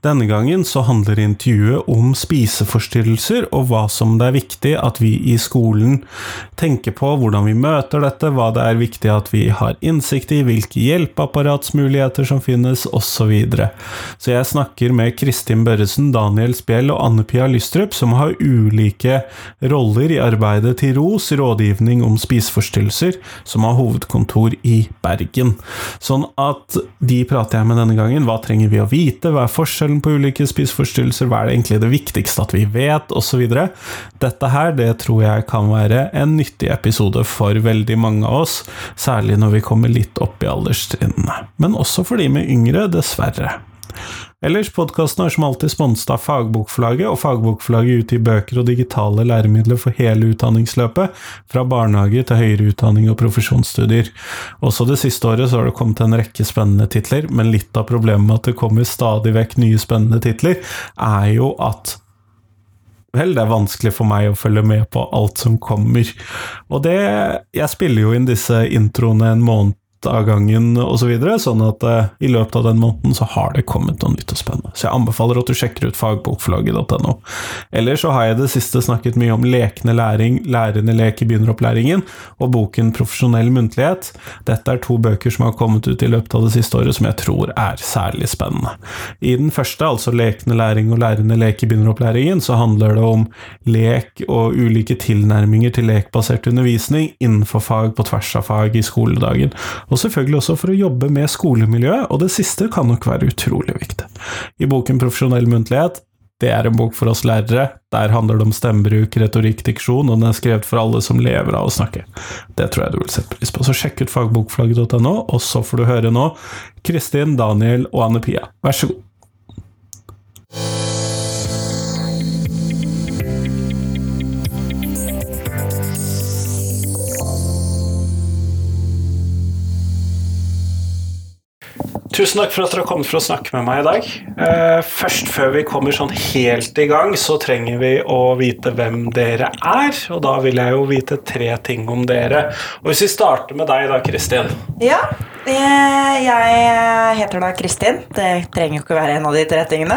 Denne gangen så handler intervjuet om spiseforstyrrelser, og hva som det er viktig at vi i skolen tenker på, hvordan vi møter dette, hva det er viktig at vi har innsikt i, hvilke hjelpeapparatsmuligheter som finnes, osv. Så, så jeg snakker med Kristin Børresen, Daniel Spjell og Anne Pia Lystrup, som har ulike roller i arbeidet til ROS, rådgivning om spiseforstyrrelser som har hovedkontor i Bergen. Sånn at de prater jeg med denne gangen. Hva trenger vi å vite? Hva er forskjellen på ulike spiseforstyrrelser? Hva er det egentlig det viktigste at vi vet? Osv. Dette her, det tror jeg kan være en nyttig episode for veldig mange av oss, særlig når vi kommer litt opp i alderstrinnene. Men også for de med yngre, dessverre. Ellers, podkasten er som alltid sponset av Fagbokforlaget, og Fagbokforlaget utgir bøker og digitale læremidler for hele utdanningsløpet, fra barnehage til høyere utdanning og profesjonsstudier. Også det siste året så har det kommet en rekke spennende titler, men litt av problemet med at det kommer stadig vekk nye spennende titler, er jo at Vel, det er vanskelig for meg å følge med på alt som kommer. Og det Jeg spiller jo inn disse introene en måned av gangen osv., så videre, sånn at uh, i løpet av den måneden så har det kommet noe nytt og spennende. Så jeg anbefaler at du sjekker ut fagbokforlaget.no. Ellers så har jeg det siste snakket mye om lekende læring, lærende lek i begynneropplæringen, og boken Profesjonell muntlighet. Dette er to bøker som har kommet ut i løpet av det siste året som jeg tror er særlig spennende. I den første, altså Lekende læring og lærende lek i begynneropplæringen, så handler det om lek og ulike tilnærminger til lekbasert undervisning innenfor fag på tvers av fag i skoledagen og selvfølgelig også for å jobbe med skolemiljøet, og det siste kan nok være utrolig viktig. I boken Profesjonell muntlighet det er en bok for oss lærere. Der handler det om stemmebruk, retorikk, diksjon, og den er skrevet for alle som lever av å snakke. Det tror jeg du vil sette pris på. Så sjekk ut fagbokflagget.no, og så får du høre nå Kristin, Daniel og Anne Pia. Vær så god. Tusen takk for at dere har kommet for å snakke med meg i dag. Eh, først før vi kommer sånn helt i gang, så trenger vi å vite hvem dere er. Og da vil jeg jo vite tre ting om dere. Og Hvis vi starter med deg da, Kristin. Ja, eh, jeg heter da Kristin. Det trenger jo ikke være en av de tre tingene.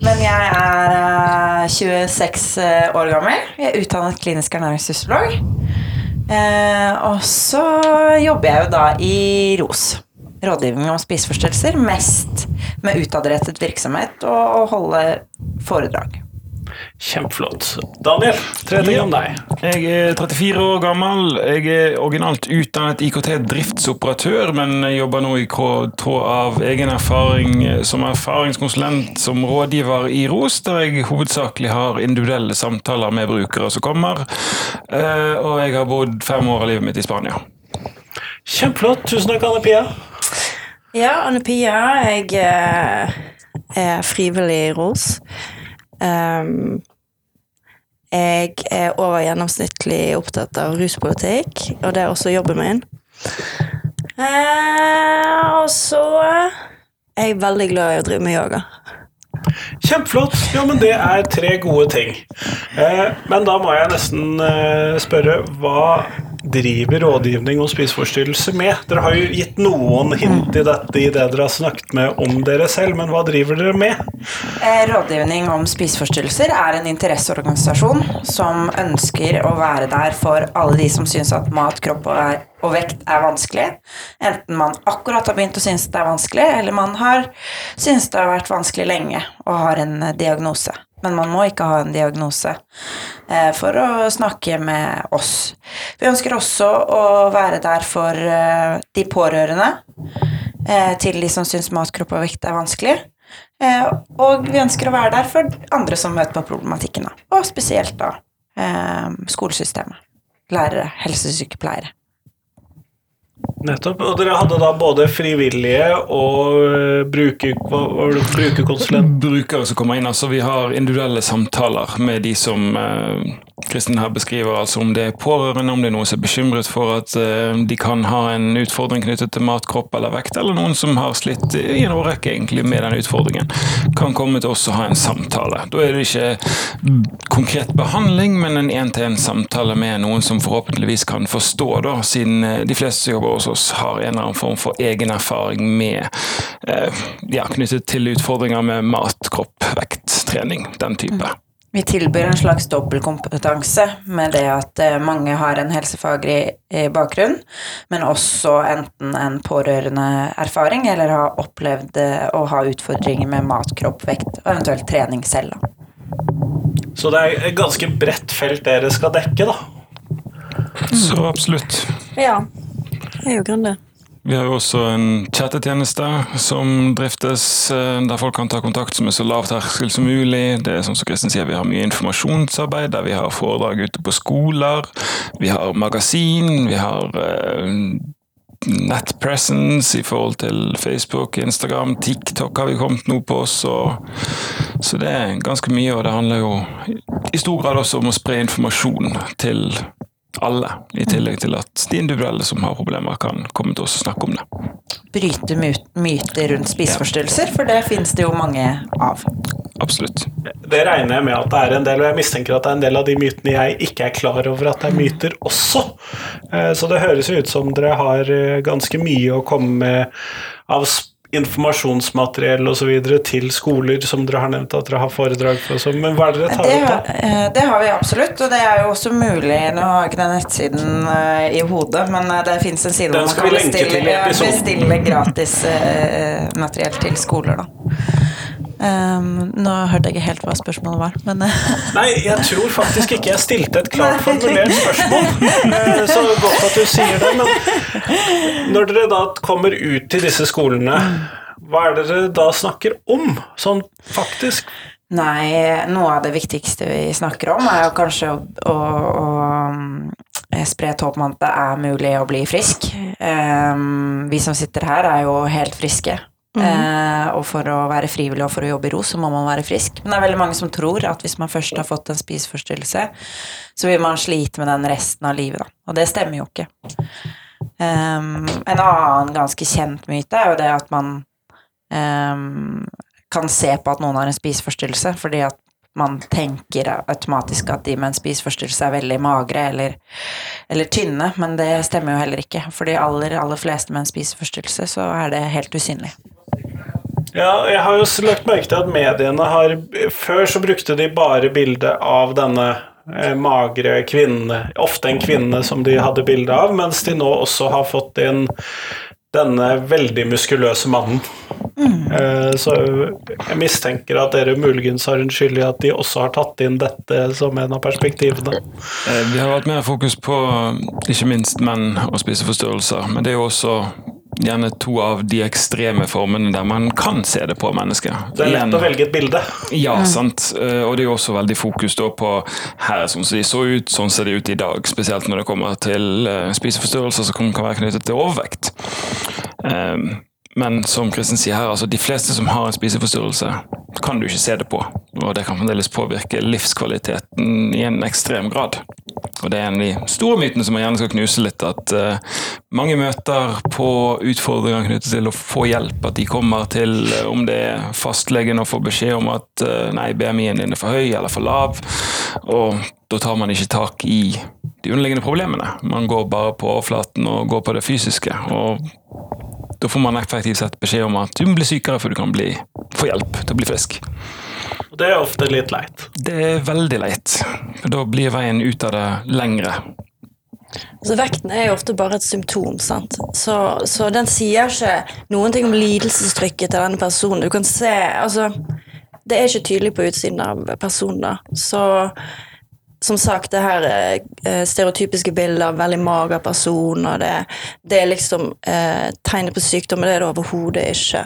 Men jeg er 26 eh, år gammel. Jeg er utdannet klinisk ernæringsfysiolog. Og så jobber jeg jo da i ROS rådgivning om spiseforstyrrelser, mest med utadrettet virksomhet og holde foredrag. Kjempeflott. Daniel, tre ting om deg. Jeg er 34 år gammel. Jeg er originalt utdannet IKT-driftsoperatør, men jobber nå i tråd av egen erfaring som erfaringskonsulent som rådgiver i ROS, der jeg hovedsakelig har individuelle samtaler med brukere som kommer. Eh, og jeg har bodd fem år av livet mitt i Spania. Kjempeflott. Tusen takk, Anne Pia. Ja, Anne Pia. Jeg eh, er frivillig i ROS. Um, jeg er over gjennomsnittlig opptatt av ruspolitikk, og det er også jobben min. Eh, og så er jeg veldig glad i å drive med yoga. Kjempeflott. Ja, men det er tre gode ting. Eh, men da må jeg nesten eh, spørre hva driver rådgivning om spiseforstyrrelse med? Dere har jo gitt noen hint i dette i det dere har snakket med om dere selv, men hva driver dere med? Eh, rådgivning om spiseforstyrrelser er en interesseorganisasjon som ønsker å være der for alle de som syns at mat, kropp og, og vekt er vanskelig. Enten man akkurat har begynt å synes det er vanskelig, eller man har synes det har vært vanskelig lenge og har en diagnose men man må ikke ha en diagnose eh, for å snakke med oss. Vi ønsker også å være der for eh, de pårørende eh, til de som syns mat, kropp og vekt er vanskelig. Eh, og vi ønsker å være der for andre som møter på problematikken, og spesielt da eh, skolesystemet. Lærere, helsesykepleiere. Nettopp. Og dere hadde da både frivillige og eh, bruker, brukerkonsulent? Brukere som kommer inn. altså Vi har individuelle samtaler med de som eh, Kristin her beskriver. altså Om det er pårørende, om det er noen som er bekymret for at eh, de kan ha en utfordring knyttet til mat, kropp eller vekt, eller noen som har slitt i en årrekke egentlig med den utfordringen, kan komme til oss og ha en samtale. Da er det ikke konkret behandling, men en én-til-én-samtale med noen som forhåpentligvis kan forstå, da, siden de fleste jobber hos oss har en eller annen form for egen erfaring med eh, ja, knyttet til utfordringer med mat, kropp, vekt, trening, den type. Vi tilbyr en slags dobbeltkompetanse med det at eh, mange har en helsefaglig eh, bakgrunn, men også enten en pårørende erfaring eller har opplevd å ha utfordringer med mat, kropp, vekt og eventuelt trening selv. Så det er et ganske bredt felt dere skal dekke, da. Så absolutt. Ja, det er jo gründer. Vi har jo også en chattetjeneste som driftes, eh, der folk kan ta kontakt som er så lav terskel som mulig. Det er som Kristin sier, Vi har mye informasjonsarbeid, der vi har foredrag ute på skoler. Vi har magasin, vi har eh, nettpresence i forhold til Facebook, Instagram, TikTok har vi kommet nå på. Så, så det er ganske mye, og det handler jo i stor grad også om å spre informasjon til alle, i tillegg til at de individuelle som har problemer, kan komme til oss og snakke om det. Bryte myter rundt spiseforstyrrelser, for det finnes det jo mange av. Absolutt. Det regner jeg med at det er en del, og jeg mistenker at det er en del av de mytene jeg ikke er klar over at det er myter også. Eh, så det høres jo ut som dere har eh, ganske mye å komme med av informasjonsmateriell osv. til skoler, som dere har nevnt at dere har foredrag for. Så, men hva er det dere tar Det opp? da? eh, det har vi absolutt, og det er jo også mulig Nå har jeg ikke den nettsiden eh, i hodet, men eh, det fins en side hvor man kan bestille, bestille gratis materiell til skoler, da. Um, nå hørte jeg ikke helt hva spørsmålet var, men eh, Nei, jeg tror faktisk ikke jeg stilte et klart formulert spørsmål. Eh, Så godt at du sier det. Men når dere da kommer ut til disse skolene, hva er det dere da snakker om, sånn faktisk? Nei, noe av det viktigste vi snakker om, er jo kanskje å, å, å um, spre et håp om at det er mulig å bli frisk. Um, vi som sitter her, er jo helt friske. Eh, og for å være frivillig og for å jobbe i ro, så må man være frisk. Men det er veldig mange som tror at hvis man først har fått en spiseforstyrrelse, så vil man slite med den resten av livet, da. Og det stemmer jo ikke. Um, en annen ganske kjent myte er jo det at man um, kan se på at noen har en spiseforstyrrelse, fordi at man tenker automatisk at de med en spiseforstyrrelse er veldig magre eller, eller tynne, men det stemmer jo heller ikke. For de aller, aller fleste med en spiseforstyrrelse så er det helt usynlig. Ja, jeg har jo lagt merke til at mediene har Før så brukte de bare bildet av denne eh, magre kvinne, ofte en kvinne som de hadde bilde av, mens de nå også har fått inn denne veldig muskuløse mannen. Eh, Så jeg mistenker at dere muligens har en skyld i at de også har tatt inn dette som en av perspektivene. Eh, Vi har hatt mer fokus på ikke minst menn og spiseforstyrrelser, men det er jo også gjerne to av de ekstreme formene der man kan se det på mennesket. Det er lett å velge et bilde. Ja, sant. Eh, Og det er jo også veldig fokus da på her sånn som de så ut, sånn ser de ut i dag. Spesielt når det kommer til spiseforstyrrelser som kan være knyttet til overvekt. Eh, Men som Kristin sier her, altså de fleste som har en spiseforstyrrelse, kan du ikke se det på. Og det kan fremdeles påvirke livskvaliteten i en ekstrem grad. Og det er en av de store mytene som man gjerne skal knuse litt, at uh, mange møter på utfordringer knyttet til å få hjelp. At de kommer til, eh, om det er fastlegen og får beskjed om at uh, nei, BMI-en din er for høy eller for lav, og da tar man ikke tak i de underliggende problemene. Man går bare på overflaten og går på det fysiske. og da får man effektivt sett beskjed om at du må bli sykere før du kan bli, få hjelp til å bli frisk. Og Det er ofte litt leit. Det er veldig leit. for Da blir veien ut av det lengre. Altså, vekten er jo ofte bare et symptom, sant? Så, så den sier ikke noen ting om lidelsestrykket til denne personen. Du kan se Altså, det er ikke tydelig på utsiden av personen, da. Så som sagt, det her eh, stereotypiske bildet av veldig mager person, og det, det er liksom eh, tegnet på sykdom, men det er det overhodet ikke.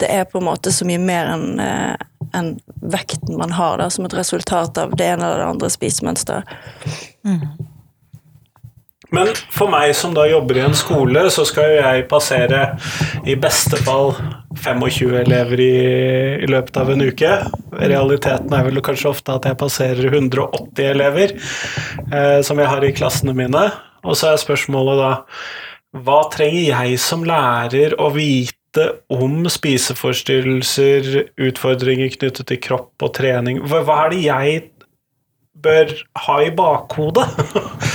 Det er på en måte så mye mer enn eh, en vekten man har, da, som et resultat av det ene eller det andre spisemønsteret. Men for meg som da jobber i en skole, så skal jo jeg passere i beste fall 25 elever i, i løpet av en uke. Realiteten er vel kanskje ofte at jeg passerer 180 elever eh, som jeg har i klassene mine. Og så er spørsmålet da hva trenger jeg som lærer å vite om spiseforstyrrelser, utfordringer knyttet til kropp og trening? Hva, er det jeg bør ha i bakhodet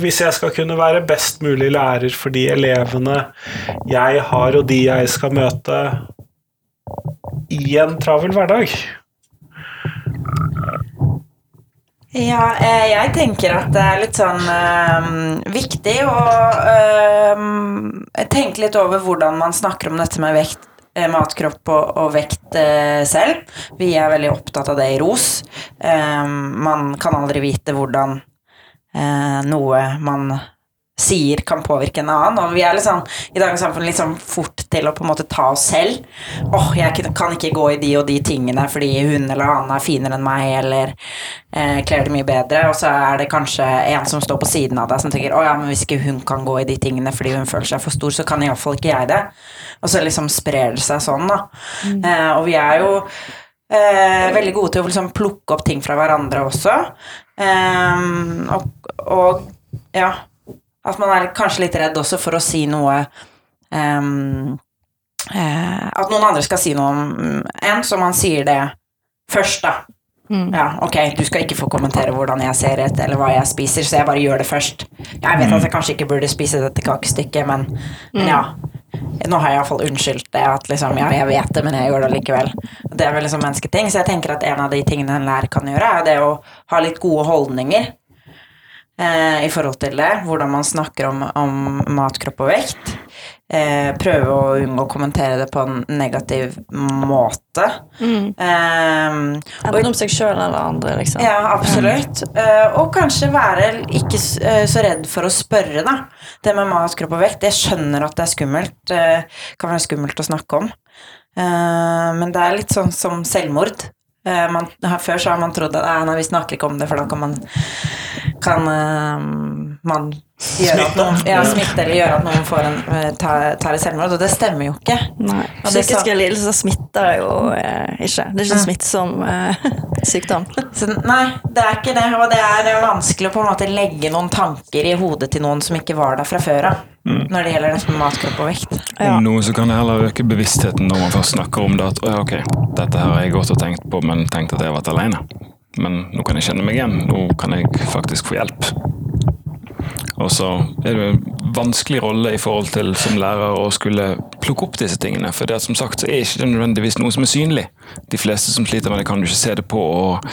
hvis jeg skal kunne være best mulig lærer for de elevene jeg har, og de jeg skal møte i en travel hverdag? Ja, eh, jeg tenker at det er litt sånn øh, viktig å øh, tenke litt over hvordan man snakker om dette med vekt, eh, matkropp og, og vekt eh, selv. Vi er veldig opptatt av det i ROS. Eh, man kan aldri vite hvordan eh, noe man sier kan påvirke en annen. Og vi er sånn, i dagens samfunn litt sånn fort til å på en måte ta oss selv. åh, jeg kan ikke gå i de og de tingene fordi hun eller han er finere enn meg, eller eh, kler det mye bedre. Og så er det kanskje en som står på siden av deg som tenker å ja, men hvis ikke hun kan gå i de tingene fordi hun føler seg for stor, så kan iallfall ikke jeg det. Og så liksom sprer det seg sånn, da. Eh, og vi er jo Eh, veldig gode til å liksom plukke opp ting fra hverandre også. Eh, og, og ja At man er kanskje litt redd også for å si noe um, uh, At noen andre skal si noe om en, så man sier det først, da. Ja, ok, du skal ikke få kommentere hvordan jeg ser ut, eller hva jeg spiser, så jeg bare gjør det først. Jeg vet at jeg kanskje ikke burde spise dette kakestykket, men, men ja. Nå har jeg iallfall unnskyldt det, at liksom, ja, jeg vet det, men jeg gjør det likevel. Det er vel liksom mennesketing, så jeg tenker at en av de tingene en lærer kan gjøre, er det å ha litt gode holdninger eh, i forhold til det. Hvordan man snakker om, om mat, kropp og vekt. Eh, prøve å unngå å kommentere det på en negativ måte. Eh, og Enten om seg sjøl eller andre, liksom. ja, absolutt. Eh, og kanskje være ikke eh, så redd for å spørre, da. Det med mat, kropp og vekt, jeg skjønner at det er skummelt. eh, kan være skummelt å snakke om. Eh, men det er litt sånn som selvmord. Eh, man, før så har man trodd at «Nei, nei, vi snakker ikke om det, for da kan man kan uh, man gjøre at noen, ja, smitte eller gjøre at noen får en, eh, tar, tar et selvmord, og det stemmer jo ikke. Nei. Psykiske lidelser smitter jo eh, ikke. Det er ikke en smittsom eh, sykdom. Så, nei, det er ikke det, og det er vanskelig å på en måte legge noen tanker i hodet til noen som ikke var der fra før av, når det gjelder dette med mat, kropp og vekt. Ja. Om noe så kan det heller øke bevisstheten når man først snakker om det. At ok, dette her har jeg gått og tenkt på, men tenkt at jeg har vært alene. Men nå kan jeg kjenne meg igjen. Nå kan jeg faktisk få hjelp. Og så er det en vanskelig rolle i forhold til som lærer å skulle plukke opp disse tingene. For det er som sagt så er ikke det nødvendigvis noe som er synlig. De fleste som sliter med det, kan du ikke se det på, og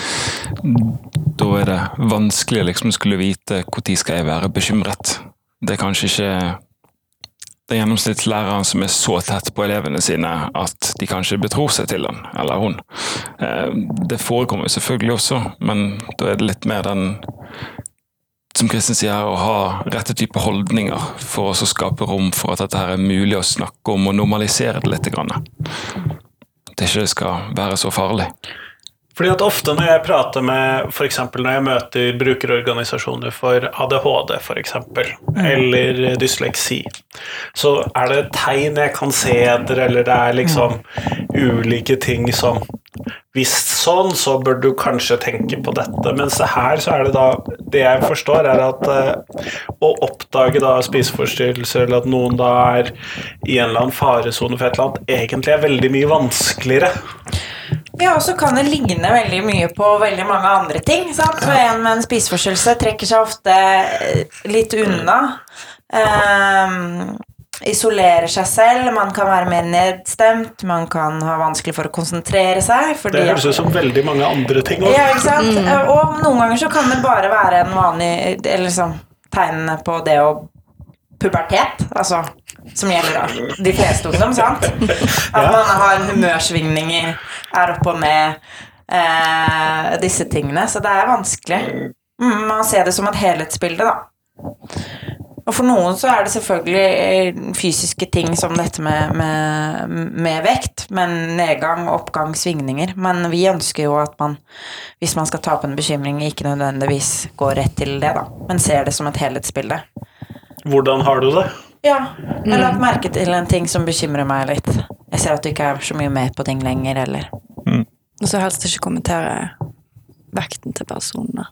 da er det vanskelig liksom skulle vite når skal jeg være bekymret. Det er kanskje ikke den gjennomsnittslæreren som er så tett på elevene sine at de kanskje betror seg til han eller hun. Eh, Det forekommer selvfølgelig også, men da er det litt mer den som Kristin sier, å ha rette type holdninger for å skape rom for at dette her er mulig å snakke om og normalisere det litt. At det ikke skal være så farlig. Fordi at ofte når jeg prater med f.eks. når jeg møter brukerorganisasjoner for ADHD f.eks., eller dysleksi, så er det tegn jeg kan se etter, eller det er liksom ulike ting som Hvis sånn, så bør du kanskje tenke på dette. Mens det her så er det da Det jeg forstår, er at eh, å oppdage da spiseforstyrrelser, eller at noen da er i en eller annen faresone for et eller annet, egentlig er veldig mye vanskeligere. Ja, og så kan det ligne veldig mye på veldig mange andre ting. Sant? For en med en spiseforstyrrelse trekker seg ofte eh, litt unna. Um, isolerer seg selv, man kan være mer nedstemt, man kan ha vanskelig for å konsentrere seg. Fordi Det høres ut som veldig mange andre ting òg. Ja, ikke sant? Og noen ganger så kan det bare være en vanlig Eller liksom tegnene på det å Pubertet, altså som gjelder da de fleste ungdom, sant? At man har humørsvingninger, er opp og ned, eh, disse tingene. Så det er vanskelig. Mm, man ser det som et helhetsbilde, da. Og for noen så er det selvfølgelig eh, fysiske ting som dette med, med, med vekt, men nedgang, oppgang, svingninger. Men vi ønsker jo at man, hvis man skal ta opp en bekymring, ikke nødvendigvis går rett til det, da, men ser det som et helhetsbilde. Hvordan har du det? Ja. Jeg har lagt merke til en ting som bekymrer meg litt. Jeg ser at du ikke er så mye med på ting lenger, eller Og så helst ikke kommentere vekten til personene.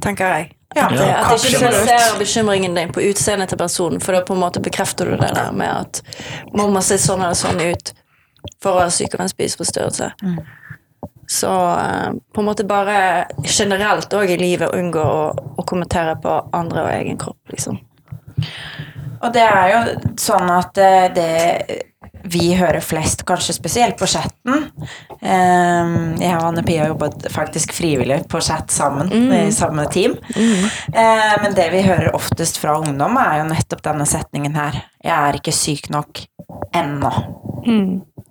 Tenker jeg. Ja, At, det- at ikke du ser bekymringen din på utseendet til personen, for da på en måte bekrefter du det der med at mamma ser sånn eller sånn ut for å ha syk av en spiseforstyrrelse. Så eh, på en måte bare generelt òg i livet unngå å, å kommentere på andre og egen kropp, liksom. Og det er jo sånn at eh, det vi hører flest, kanskje spesielt på chatten eh, Jeg og Anne Pia jobbet faktisk frivillig på chat sammen, i samme team. Eh, Men det vi hører oftest fra ungdom, er jo nettopp denne setningen her. Jeg er ikke syk nok ennå.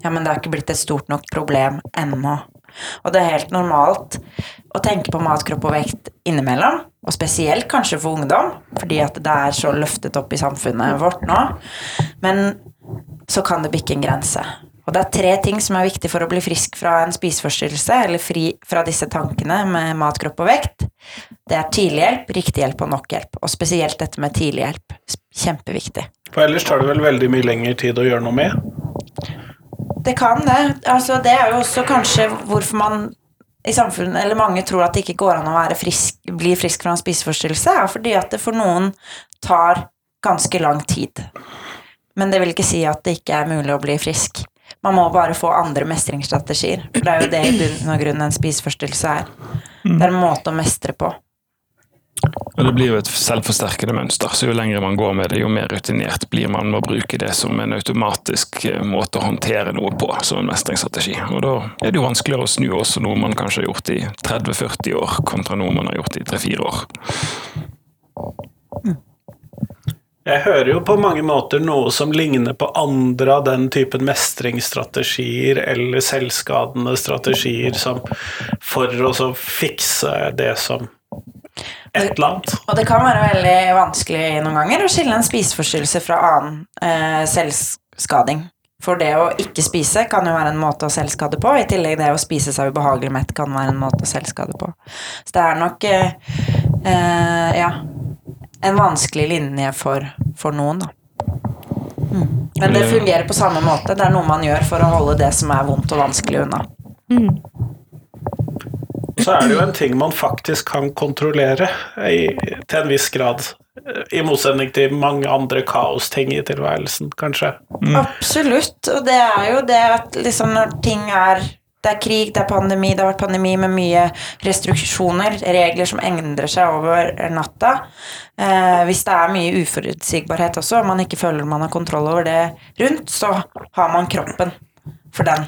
Ja, men det har ikke blitt et stort nok problem ennå. Og det er helt normalt å tenke på mat, kropp og vekt innimellom, og spesielt kanskje for ungdom, fordi at det er så løftet opp i samfunnet vårt nå. Men så kan det bikke en grense. Og det er tre ting som er viktig for å bli frisk fra en spiseforstyrrelse, eller fri fra disse tankene med mat, kropp og vekt. Det er tidlig hjelp, riktig hjelp og nok hjelp. Og spesielt dette med tidlig hjelp. Kjempeviktig. For ellers tar det vel veldig mye lengre tid å gjøre noe med? Det kan det. Altså, det er jo også kanskje hvorfor man i samfunnet, eller mange tror at det ikke går an å frisk, bli frisk fra en spiseforstyrrelse, er fordi at det for noen tar ganske lang tid. Men det vil ikke si at det ikke er mulig å bli frisk. Man må bare få andre mestringsstrategier. For det er jo det i bunn og grunn en spiseforstyrrelse er. Det er en måte å mestre på. Og det blir jo et selvforsterkende mønster, så jo lenger man går med det, jo mer rutinert blir man med å bruke det som en automatisk eh, måte å håndtere noe på, som en mestringsstrategi. Og da er det jo vanskeligere å snu også noe man kanskje har gjort i 30-40 år, kontra noe man har gjort i 3-4 år. Jeg hører jo på mange måter noe som ligner på andre av den typen mestringsstrategier eller selvskadende strategier som for å fikse det som et eller annet. Og det kan være veldig vanskelig noen ganger å skille en spiseforstyrrelse fra annen eh, selvskading. For det å ikke spise kan jo være en måte å selvskade på. I tillegg det å spise seg ubehagelig mett kan være en måte å selvskade på. Så det er nok eh, eh, ja, en vanskelig linje for, for noen, da. Mm. Men det fungerer på samme måte. Det er noe man gjør for å holde det som er vondt og vanskelig unna. Så er det jo en ting man faktisk kan kontrollere i, til en viss grad. I motsetning til mange andre kaosting i tilværelsen, kanskje. Absolutt. Og det er jo det at liksom når ting er Det er krig, det er pandemi, det har vært pandemi med mye restriksjoner, regler som endrer seg over natta. Eh, hvis det er mye uforutsigbarhet også, og man ikke føler man har kontroll over det rundt, så har man kroppen. For den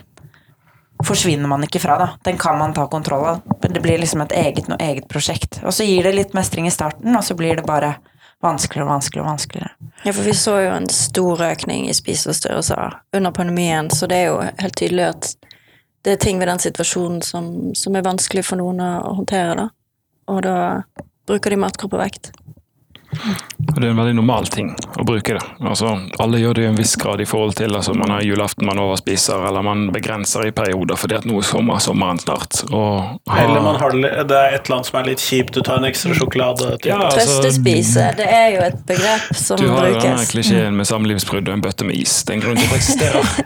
forsvinner man ikke fra, da. Den kan man ta kontroll av. Men Det blir liksom et eget, noe eget prosjekt. Og så gir det litt mestring i starten, og så blir det bare vanskeligere og vanskeligere og. Ja, for vi så jo en stor økning i spiseforstyrrelser under pandemien, så det er jo helt tydelig at det er ting ved den situasjonen som, som er vanskelig for noen å håndtere, da. Og da bruker de matkropp og vekt. Det er en veldig normal ting å bruke det. Altså, alle gjør det i en viss grad i forhold til altså, man har julaften man overspiser, eller man begrenser i perioder fordi at nå er sommer, sommeren snart. Og, Eller man har, det det er et eller annet som er litt kjipt, du tar en ekstra sjokolade. Ja, altså, Trøstespise, det er jo et begrep som brukes. Du har jo denne klisjeen med samlivsbrudd og en bøtte med is. Det er en grunn til at det eksisterer.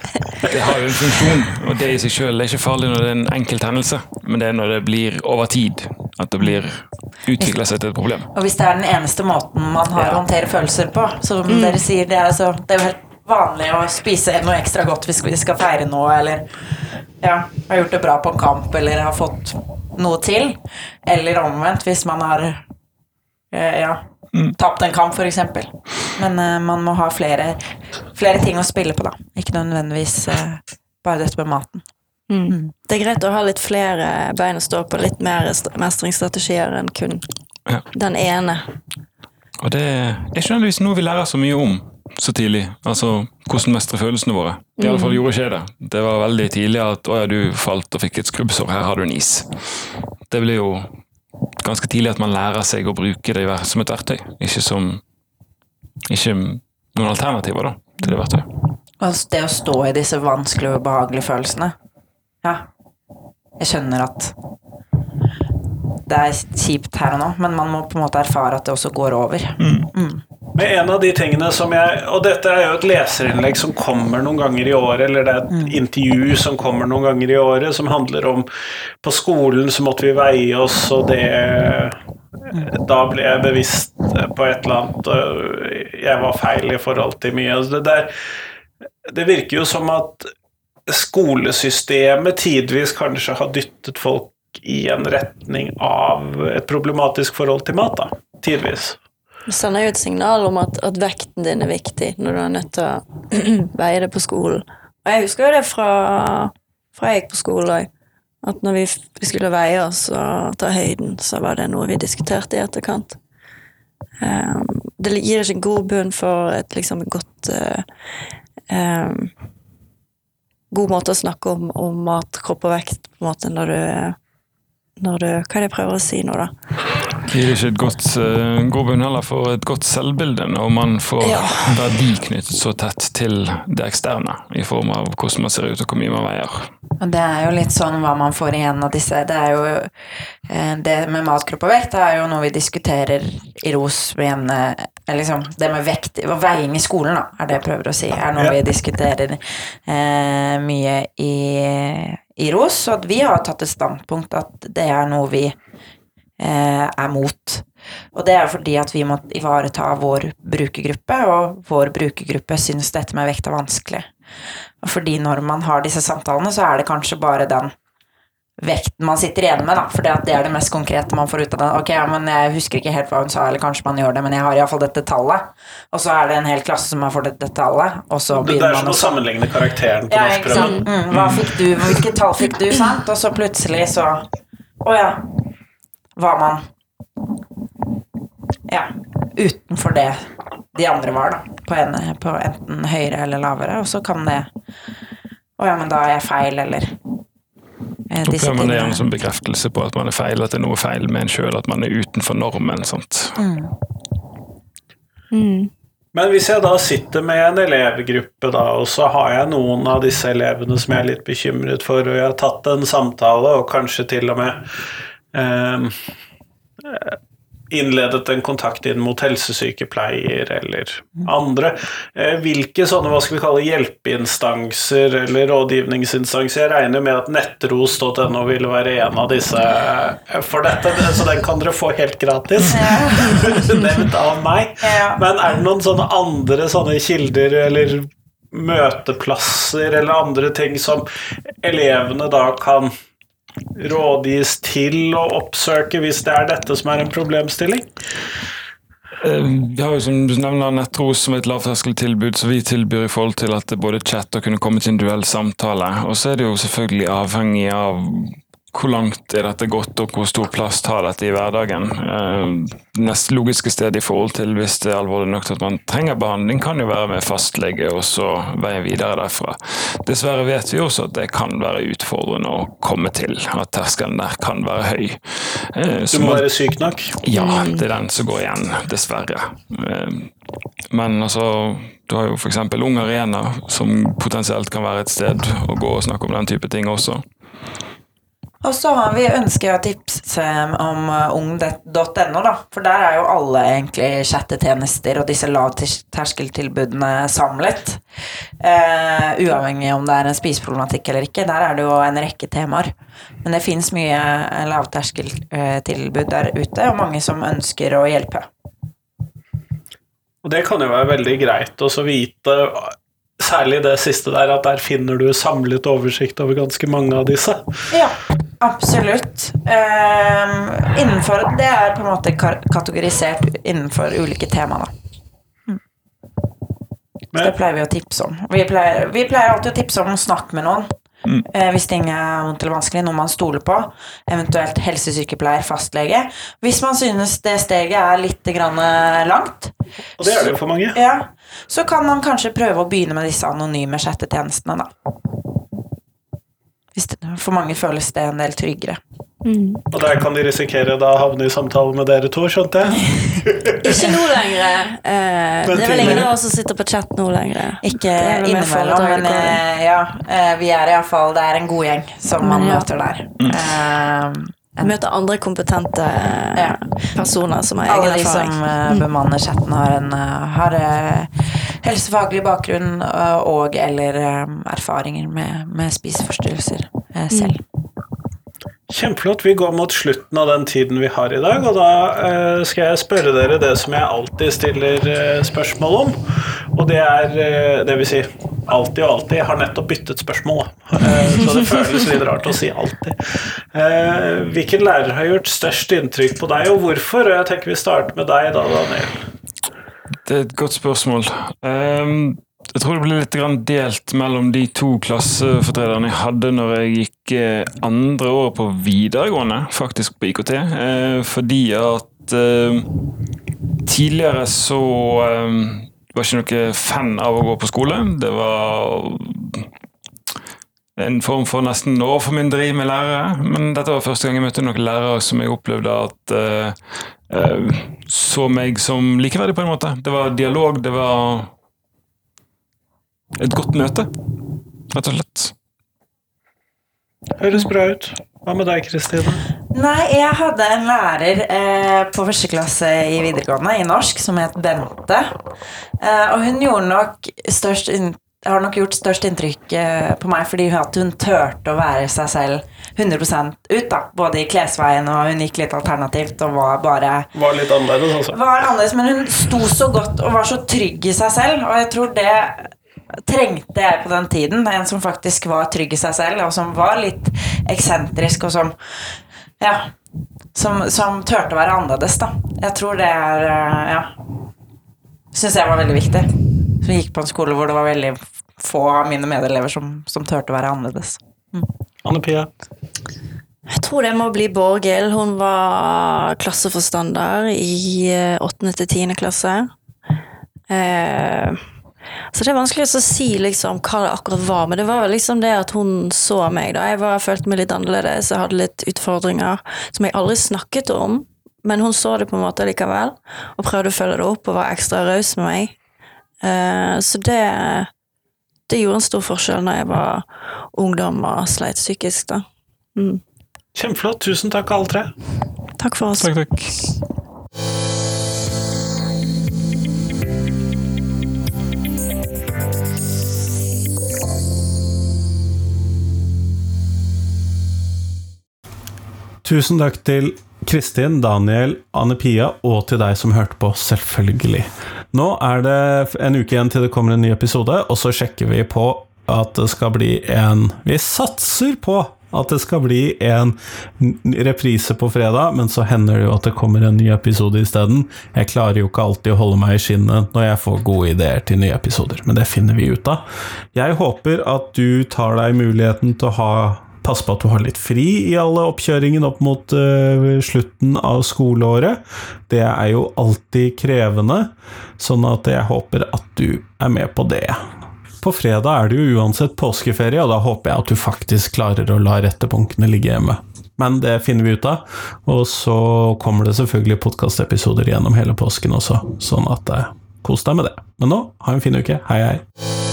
Det har jo en funksjon, og det i seg selv er ikke farlig når det er en enkelt hendelse, men det er når det blir over tid at det blir utvikler seg til et problem. Og hvis det er den eneste måten man har å håndtere følelser på, som Mm. dere sier, det er, så, det er jo helt vanlig å spise noe ekstra godt hvis vi skal feire noe, eller ja, har gjort det bra på en kamp, eller har fått noe til. Eller omvendt, hvis man har eh, ja, Mm. tapt en kamp, f.eks. Men eh, man må ha flere, flere ting å spille på, da. Ikke nødvendigvis eh, bare dette med maten. Mm. Det er greit å ha litt flere bein å stå på, litt mer mestringsstrategier enn kun Ja. den ene. Og det er ikke nødvendigvis noe vi lærer så mye om så tidlig. Altså hvordan mestre følelsene våre. I alle fall gjorde ikke det. Det var veldig tidlig at 'å ja, du falt og fikk et skrubbsår, her har du en is'. Det blir jo ganske tidlig at man lærer seg å bruke det som et verktøy, ikke som Ikke noen alternativer da, til det verktøyet. Altså det å stå i disse vanskelige og ubehagelige følelsene Ja, jeg skjønner at det er kjipt her og nå, men man må på en måte erfare at det også går over. Mm. Men en av de tingene som jeg Og dette er jo et leserinnlegg som kommer noen ganger i året, eller det er et intervju som kommer noen ganger i året, som handler om På skolen så måtte vi veie oss, og det Da ble jeg bevisst på et eller annet Jeg var feil i forhold til mye. Det, der, det virker jo som at skolesystemet tidvis kanskje har dyttet folk i en retning av et problematisk forhold til mat, da. Tidvis. Det sender jo et signal om at, at vekten din er viktig når du er nødt til å veie det på skolen. Og jeg husker jo det fra, fra jeg gikk på skole òg. At når vi, vi skulle veie oss og ta høyden, så var det noe vi diskuterte i etterkant. Um, det gir ikke en god bunn for et liksom godt uh, um, God måte å snakke om, om mat, kropp og vekt på en måte når du når du, Hva er det jeg prøver å si nå, da? Gir ikke et godt uh, grobunn heller for et godt selvbilde når man får Ja. verdi knyttet så tett til det eksterne, i form av hvordan man ser ut og hvor mye man veier. Det er jo litt sånn hva man får igjen av disse Det er jo eh, Det med mat, kropp og vekt det er jo noe vi diskuterer i ROS med en eh, liksom, Det med vekt og veiing i skolen, da, er det jeg prøver å si. Er noe Ja. vi diskuterer eh, mye i, i ROS. Og at vi har tatt et standpunkt at det er noe vi eh, er mot. Og det er fordi at vi må ivareta vår brukergruppe, og vår brukergruppe syns dette med vekt er vanskelig. Og fordi når man har disse samtalene, så er det kanskje bare den vekten man sitter igjen med, da, for det er det mest konkrete man får ut av det. Ok, ja, men jeg husker ikke helt hva hun sa, eller kanskje man gjør det, men jeg har iallfall dette tallet. Og så er det en hel klasse som har fått dette tallet, og så Det, det begynner er man som å sammenligne karakteren på ja. Mm, hva fikk du, hvilke tall fikk du, sant? Og så plutselig så Å ja. Var man Ja. Utenfor det de andre var, da. På, en, på enten høyere eller lavere. Og så kan det Å ja, men da er jeg feil, eller eh, disse Opplever man det gjerne som bekreftelse på at man er feil, at det er noe feil med en sjøl, at man er utenfor normen. sant? Men hvis jeg da sitter med en elevgruppe, da, og så har jeg noen av disse elevene som jeg er litt bekymret for, og jeg har tatt en samtale, og kanskje til og med innledet en kontakt inn mot helsesykepleier eller andre. Eh, Hvilke sånne hva skal vi kalle hjelpeinstanser eller rådgivningsinstanser Jeg regner med at nettros.no vil være en av disse eh, for dette, så den kan dere få helt gratis. Nevnt av meg. Men er det noen sånne andre sånne kilder eller møteplasser eller andre ting som elevene da kan rådgis til å oppsøke hvis det er dette som er en problemstilling? Eh, Vi har jo som du nevner Nettros som et lavterskeltilbud, så vi tilbyr i forhold til at det både chat og kunne komme til en duell samtale. Og så er det jo selvfølgelig avhengig av hvor langt er dette gått, og hvor stor plass tar dette i hverdagen. Eh, Neste logiske sted i forhold til hvis det er alvorlig nok til at man trenger behandling, kan jo være med fastlege, og så veien videre derfra. Dessverre vet vi også at det kan være utfordrende å komme til, at terskelen der kan være høy. Eh, Du må man- være syk nok. ja, det er den som går igjen, dessverre. Eh, Men altså, du har jo f.eks. Ung Arena, som potensielt kan være et sted å gå og snakke om den type ting også. Og så har vi ønsker å tipse om uh, ung.no, da. For der er jo alle egentlig chattetjenester og disse lavterskeltilbudene samlet. Eh, uavhengig om det er en spiseproblematikk eller ikke. Der er det jo en rekke temaer. Men det fins mye eh, lavterskeltilbud der ute, og mange som ønsker å hjelpe. Og det kan jo være veldig greit å vite, særlig det siste der, at der finner du samlet oversikt over ganske mange av disse. Ja, absolutt. Um, innenfor Det er på en måte kategorisert innenfor ulike tema, da. Det pleier vi å tipse om. Vi pleier, vi pleier alltid å tipse om å snakke med noen. Eh, hvis ting er vondt eller vanskelig, noe man stoler på. Eventuelt helsesykepleier, fastlege. Hvis man synes det steget er litt grann eh, langt, og det er det jo for mange. ja, så kan man kanskje prøve å begynne med disse anonyme chattetjenestene, da. Hvis det, for mange føles det en del tryggere. Og der kan de risikere da å havne i samtale med dere to, skjønte jeg. Ikke nå lenger. Eh, det er vel ingen av oss som sitter på chat nå lenger. Ikke innimellom, men eh, ja, eh, vi er iallfall Det er en god gjeng som man Ja. møter der. Eh, Møter andre kompetente Ja. personer som har Alle de som eh, bemanner chatten, har en har, helsefaglig bakgrunn og eller erfaringer med, med spiseforstyrrelser selv. Kjempeflott. Vi går mot slutten av den tiden vi har i dag, og da eh, skal jeg spørre dere det som jeg alltid stiller eh, spørsmål om. Og det er eh, Det vil si alltid og alltid. Jeg har nettopp byttet spørsmål. Så det føles litt rart å si alltid. Hvilken lærer har gjort størst inntrykk på deg, og hvorfor? Og jeg tenker vi starter med deg, da, Daniel. Det er et godt spørsmål. Ehm, jeg tror det ble litt delt mellom de to klassefortrederne jeg hadde når jeg gikk eh, andre år på videregående, faktisk på IKT. eh, fordi at eh, tidligere så var jeg ikke noe fan av å gå på skole. Det var en form for nesten overformynderi med lærere. Men dette var første gang jeg møtte noen lærere som jeg opplevde at så meg som likeverdig, på en måte. Det var dialog, det var et godt møte, rett og slett. Høres bra ut. Hva med deg, Kristine? Nei, jeg hadde en lærer eh, på første klasse i videregående i norsk som het Bente. Eh, og hun gjorde nok størst har nok gjort størst inntrykk eh, på meg fordi hun, at hun turte å være seg selv 100 ut. da, Både i klesveien og hun gikk litt alternativt og var bare Var litt annerledes, altså. var annerledes, men hun sto så godt og var så trygg i seg selv, og jeg tror det trengte jeg på den tiden. En som faktisk var trygg i seg selv, og som var litt eksentrisk, og som Ja. Som, som turte å være annerledes, da. Jeg tror det er eh, Ja. Syns jeg var veldig viktig. Som gikk på en skole hvor det var veldig få av mine medelever som, som turte å være annerledes. Anne Pia. Jeg tror det må bli Borghild. Hun var klasseforstander i eh, åttende til tiende klasse. Eh, så det er vanskelig å si liksom hva det akkurat var, men det var liksom det at hun så meg. da. Jeg var, følte meg litt annerledes, jeg hadde litt utfordringer som jeg aldri snakket om. Men hun så det på en måte likevel, og prøvde å følge det opp og var ekstra raus med meg. Uh, så det, det gjorde en stor forskjell når jeg var ungdom og sleit psykisk. da. Mm. Kjempeflott. Tusen takk, alle tre. Takk for oss. Takk, takk. Tusen takk til Kristin, Daniel, Anne Pia og til deg som hørte på, selvfølgelig. Nå er det en uke igjen til det kommer en ny episode, og så sjekker vi på at det skal bli en Vi satser på at det skal bli en reprise på fredag, men så hender det jo at det kommer en ny episode isteden. Jeg klarer jo ikke alltid å holde meg i skinnet når jeg får gode ideer til nye episoder, men det finner vi ut av. Jeg håper at du tar deg muligheten til å ha Pass på at du har litt fri i alle oppkjøringen opp mot uh, slutten av skoleåret. Det er jo alltid krevende, sånn at jeg håper at du er med på det. På fredag er det jo uansett påskeferie, og da håper jeg at du faktisk klarer å la rettepunktene ligge hjemme. Men det finner vi ut av, og så kommer det selvfølgelig podkastepisoder gjennom hele påsken også, sånn at uh, kos deg med det. Men nå, ha en fin uke. Hei, hei.